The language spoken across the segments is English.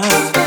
now.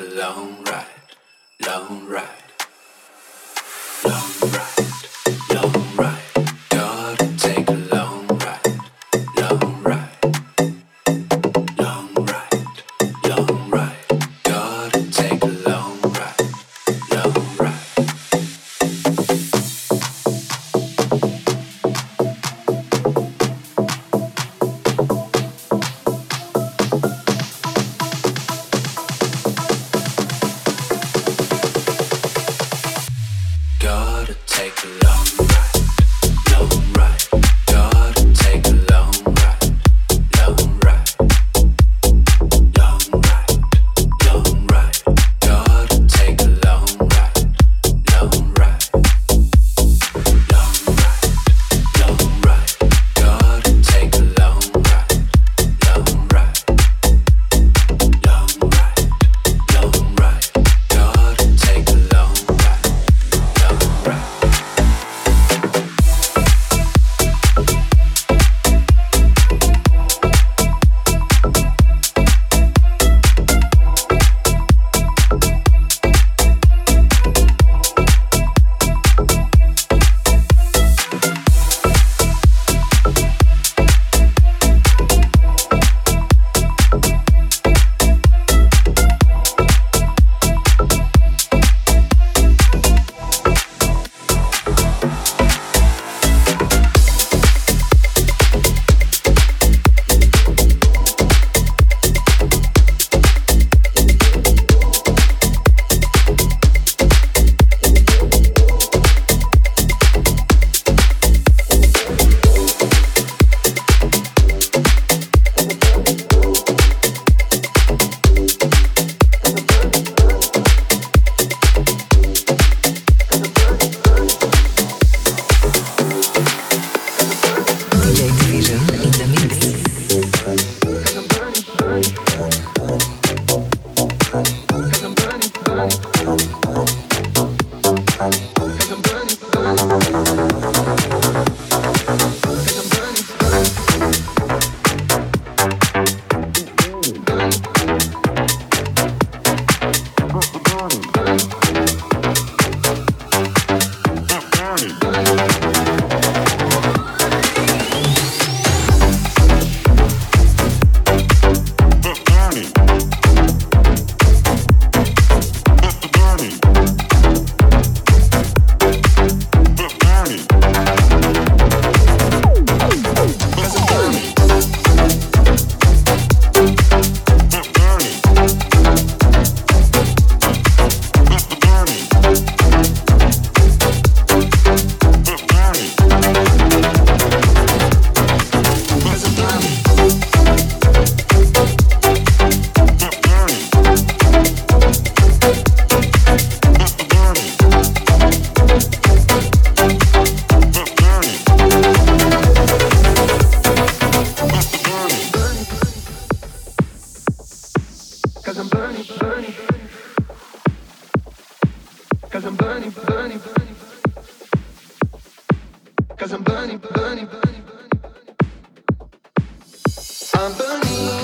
Long ride, long ride, Cause I'm burning, burning, burning, burning, burning. I'm burning.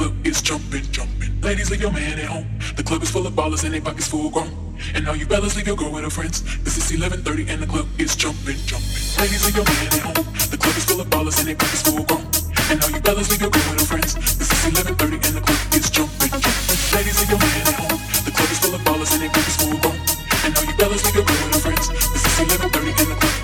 Club is jumping, jumping. Ladies, leave your man at home. The club is full of ballers and they pockets full grown. And all you fellas leave your girl with her friends. This is 11:30 and the club is jumping, jumping. Ladies, leave your man at home. The club is full of ballers and they pockets full grown. And all you fellas leave your girl with her friends. This is 11:30 and the club is jumping, jumping. Ladies, leave your man at home. The club is full of ballers and they pockets full grown. And all you fellas leave your girl with her friends. This is 11:30 and the club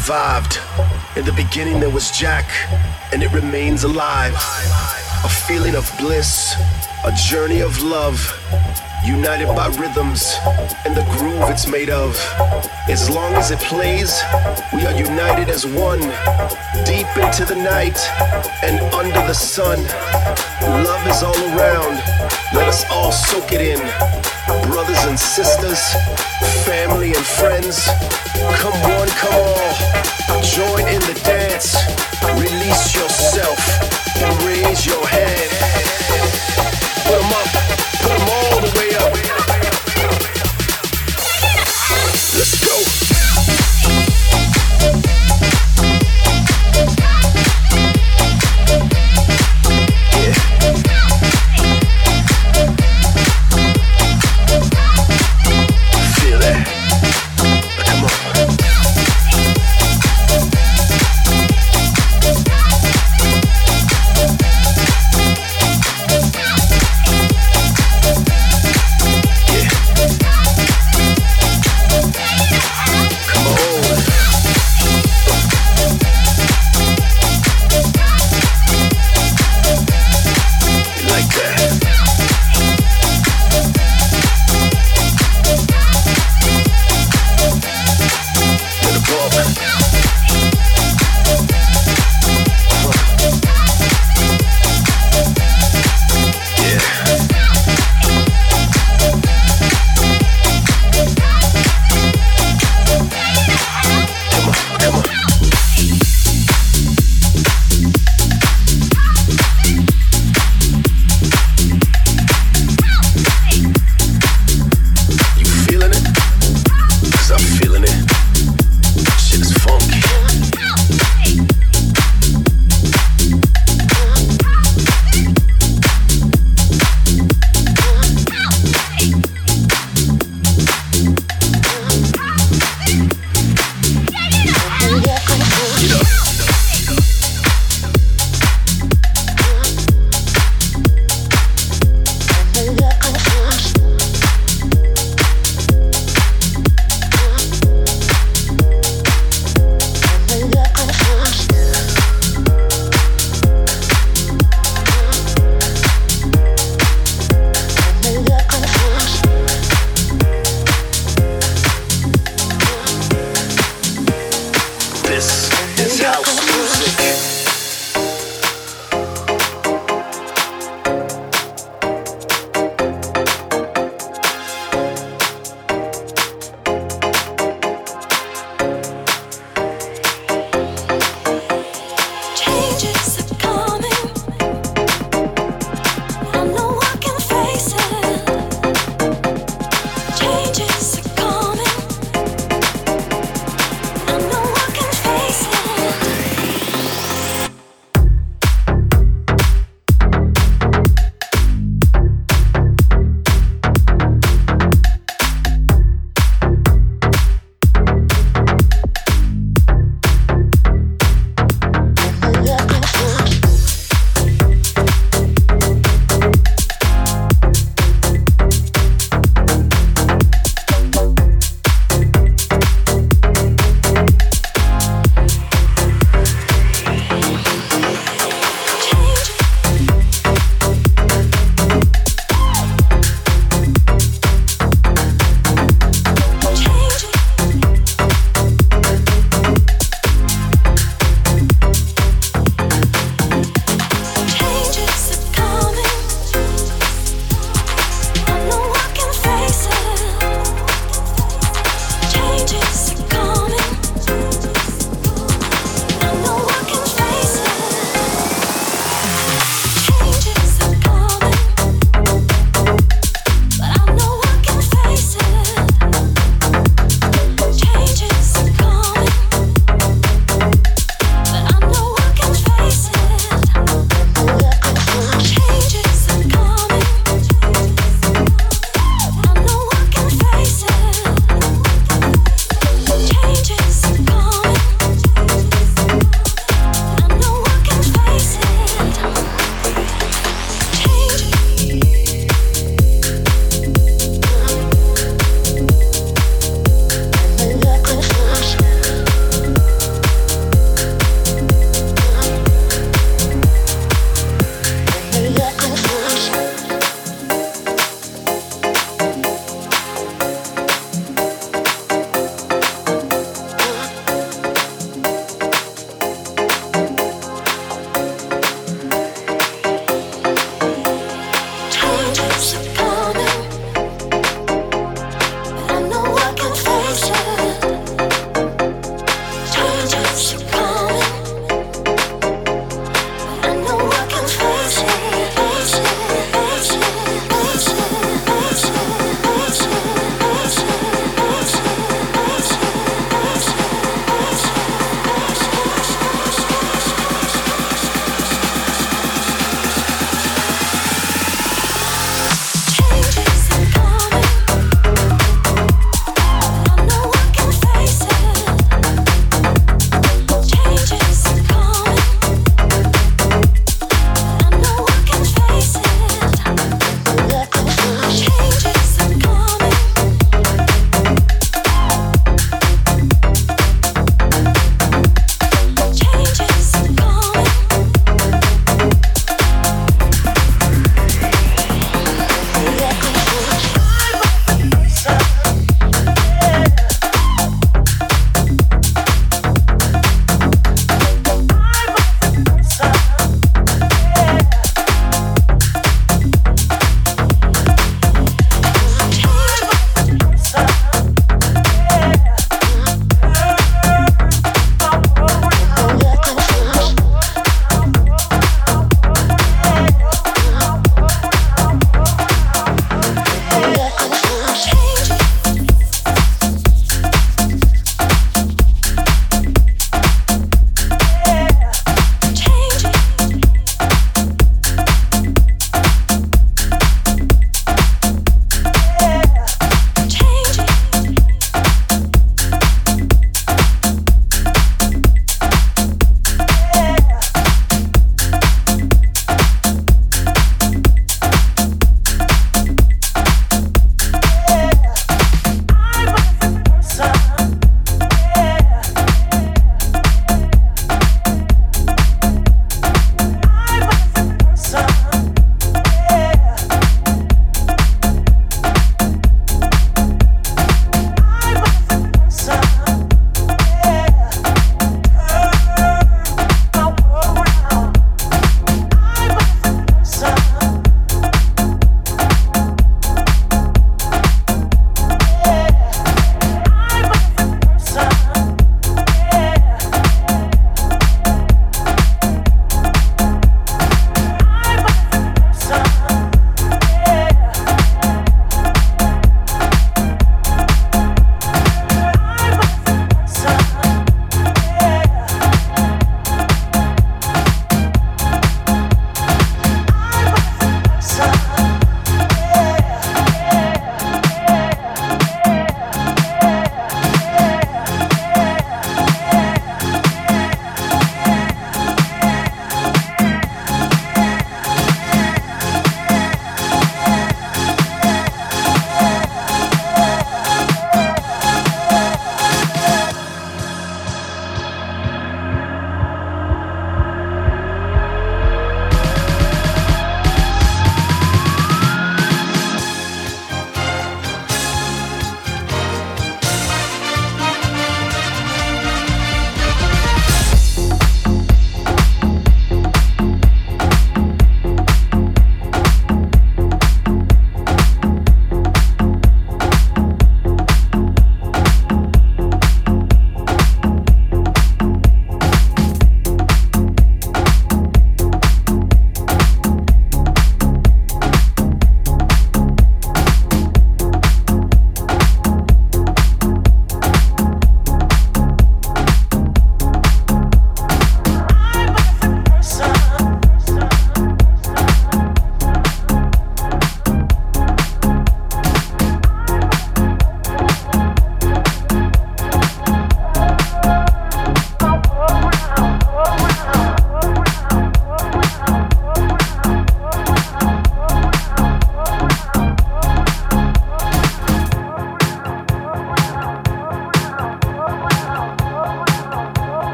revived. In the beginning there was Jack, and it remains alive. A feeling of bliss, a journey of love united by rhythms and the groove it's made of. As long as it plays, we are united as one, deep into the night and under the sun. Love is all around, let us all soak it in. Brothers and sisters, family and friends, come one, come all, join in the dance, release yourself and raise your hand. Put 'em up, put 'em all the way up.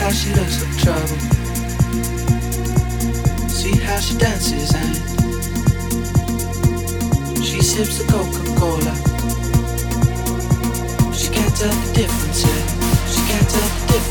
how she looks like trouble. See how she dances and she sips the Coca-Cola. She can't tell the difference. She can't tell the difference.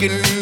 DJ